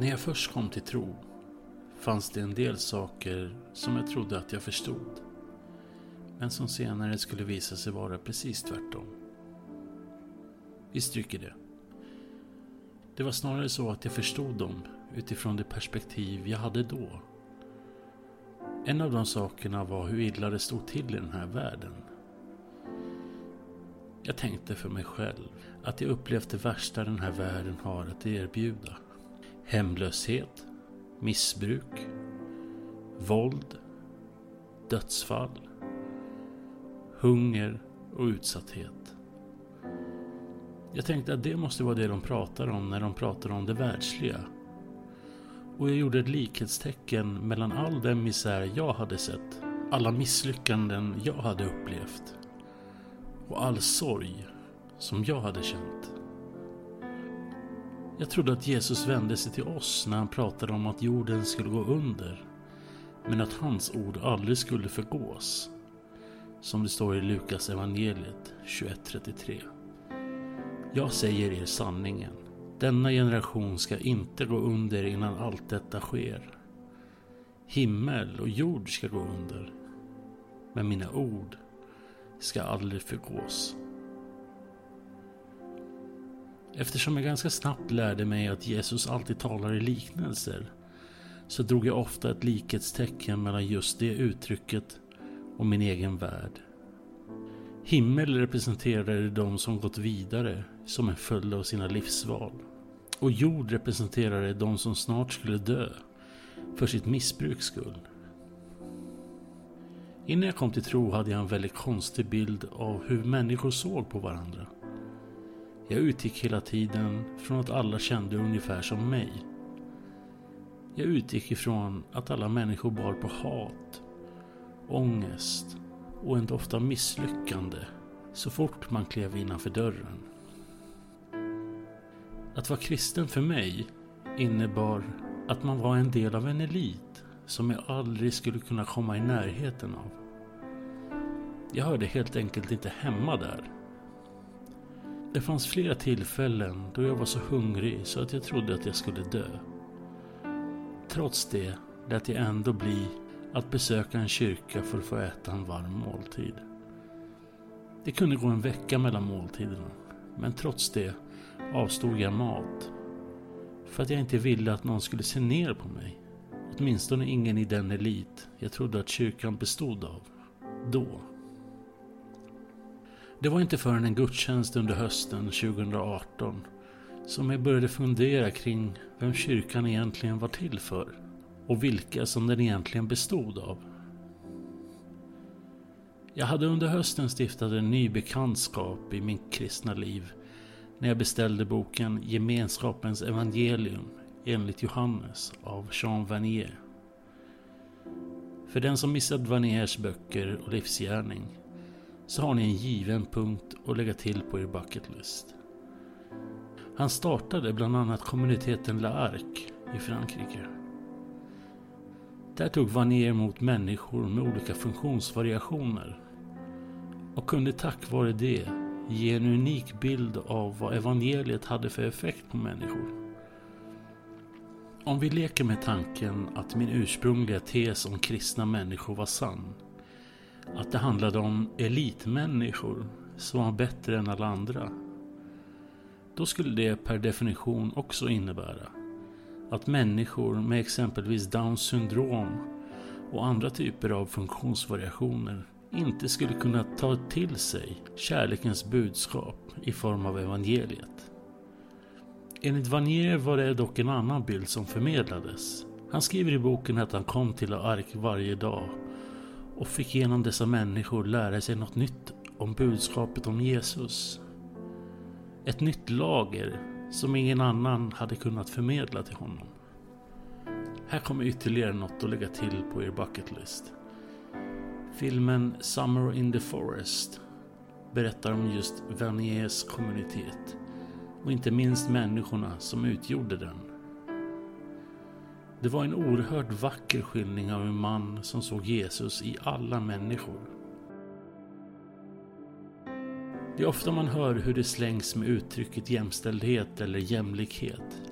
När jag först kom till tro fanns det en del saker som jag trodde att jag förstod. Men som senare skulle visa sig vara precis tvärtom. Vi stryker det. Det var snarare så att jag förstod dem utifrån det perspektiv jag hade då. En av de sakerna var hur illa det stod till i den här världen. Jag tänkte för mig själv att jag upplevt det värsta den här världen har att erbjuda. Hemlöshet, missbruk, våld, dödsfall, hunger och utsatthet. Jag tänkte att det måste vara det de pratar om när de pratar om det världsliga. Och jag gjorde ett likhetstecken mellan all den misär jag hade sett, alla misslyckanden jag hade upplevt och all sorg som jag hade känt. Jag trodde att Jesus vände sig till oss när han pratade om att jorden skulle gå under, men att hans ord aldrig skulle förgås. Som det står i Lukas evangeliet 21.33. Jag säger er sanningen. Denna generation ska inte gå under innan allt detta sker. Himmel och jord ska gå under. Men mina ord ska aldrig förgås. Eftersom jag ganska snabbt lärde mig att Jesus alltid talar i liknelser så drog jag ofta ett likhetstecken mellan just det uttrycket och min egen värld. Himmel representerade de som gått vidare som en följd av sina livsval. Och jord representerade de som snart skulle dö för sitt missbruks skull. Innan jag kom till tro hade jag en väldigt konstig bild av hur människor såg på varandra. Jag utgick hela tiden från att alla kände ungefär som mig. Jag utgick ifrån att alla människor bar på hat, ångest och en doft av misslyckande så fort man klev innanför dörren. Att vara kristen för mig innebar att man var en del av en elit som jag aldrig skulle kunna komma i närheten av. Jag hörde helt enkelt inte hemma där. Det fanns flera tillfällen då jag var så hungrig så att jag trodde att jag skulle dö. Trots det lät jag ändå bli att besöka en kyrka för att få äta en varm måltid. Det kunde gå en vecka mellan måltiderna, men trots det avstod jag mat. För att jag inte ville att någon skulle se ner på mig. Åtminstone ingen i den elit jag trodde att kyrkan bestod av. Då. Det var inte förrän en gudstjänst under hösten 2018 som jag började fundera kring vem kyrkan egentligen var till för och vilka som den egentligen bestod av. Jag hade under hösten stiftat en ny bekantskap i mitt kristna liv när jag beställde boken Gemenskapens evangelium enligt Johannes av Jean Vanier. För den som missat Vaniers böcker och livsgärning så har ni en given punkt att lägga till på er bucketlist. Han startade bland annat kommuniteten La Arc i Frankrike. Där tog Vanier emot människor med olika funktionsvariationer och kunde tack vare det ge en unik bild av vad evangeliet hade för effekt på människor. Om vi leker med tanken att min ursprungliga tes om kristna människor var sann. Att det handlade om elitmänniskor som var bättre än alla andra. Då skulle det per definition också innebära att människor med exempelvis Downs syndrom och andra typer av funktionsvariationer inte skulle kunna ta till sig kärlekens budskap i form av evangeliet. Enligt Vanier var det dock en annan bild som förmedlades. Han skriver i boken att han kom till Ark varje dag och fick genom dessa människor lära sig något nytt om budskapet om Jesus. Ett nytt lager som ingen annan hade kunnat förmedla till honom. Här kommer ytterligare något att lägga till på er bucketlist. Filmen Summer in the Forest berättar om just Verniers kommunitet och inte minst människorna som utgjorde den. Det var en oerhört vacker skildring av en man som såg Jesus i alla människor. Det är ofta man hör hur det slängs med uttrycket jämställdhet eller jämlikhet.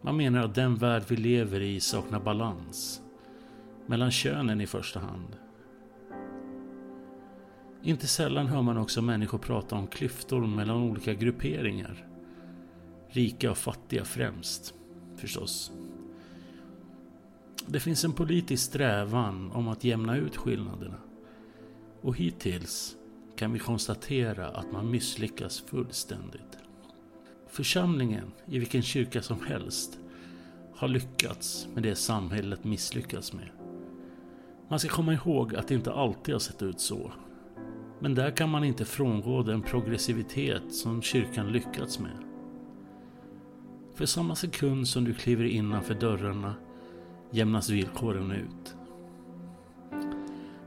Man menar att den värld vi lever i saknar balans. Mellan könen i första hand. Inte sällan hör man också människor prata om klyftor mellan olika grupperingar. Rika och fattiga främst, förstås. Det finns en politisk strävan om att jämna ut skillnaderna. Och hittills kan vi konstatera att man misslyckas fullständigt. Församlingen, i vilken kyrka som helst, har lyckats med det samhället misslyckats med. Man ska komma ihåg att det inte alltid har sett ut så. Men där kan man inte frångå den progressivitet som kyrkan lyckats med. För samma sekund som du kliver innanför dörrarna jämnas villkoren ut.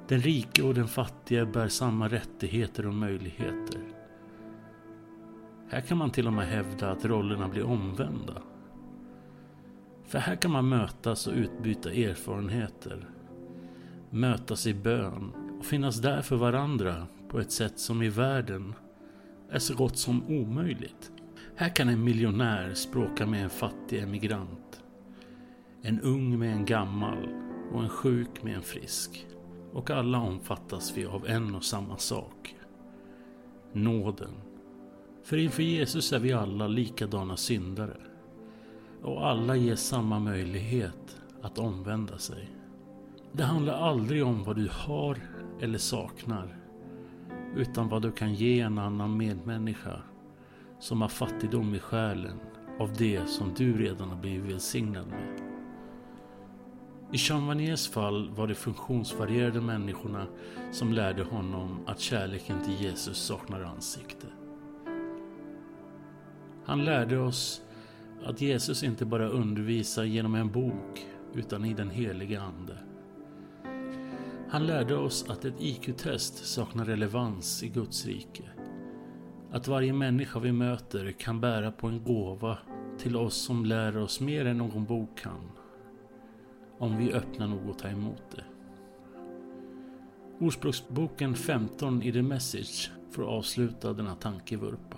Den rike och den fattige bär samma rättigheter och möjligheter. Här kan man till och med hävda att rollerna blir omvända. För här kan man mötas och utbyta erfarenheter. Mötas i bön och finnas där för varandra på ett sätt som i världen är så gott som omöjligt. Här kan en miljonär språka med en fattig emigrant. En ung med en gammal och en sjuk med en frisk. Och alla omfattas vi av en och samma sak. Nåden. För inför Jesus är vi alla likadana syndare. Och alla ges samma möjlighet att omvända sig. Det handlar aldrig om vad du har eller saknar. Utan vad du kan ge en annan medmänniska som har fattigdom i själen av det som du redan har blivit välsignad med. I Jean Vaniers fall var det funktionsvarierade människorna som lärde honom att kärleken till Jesus saknar ansikte. Han lärde oss att Jesus inte bara undervisar genom en bok utan i den heliga Ande. Han lärde oss att ett IQ-test saknar relevans i Guds rike. Att varje människa vi möter kan bära på en gåva till oss som lär oss mer än någon bok kan om vi öppnar nog och tar emot det. Ordspråksboken 15 i The Message får avsluta denna tankevurpa.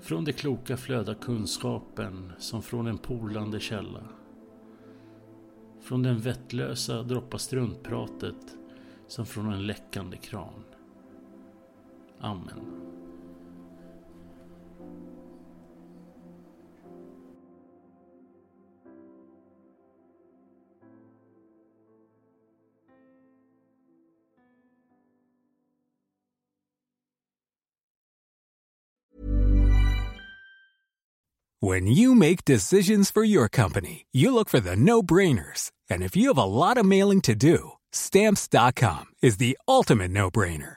Från det kloka flödar kunskapen som från en polande källa. Från den vettlösa droppar struntpratet som från en läckande kran. Amen. When you make decisions for your company, you look for the no-brainers. And if you have a lot of mailing to do, stamps.com is the ultimate no-brainer.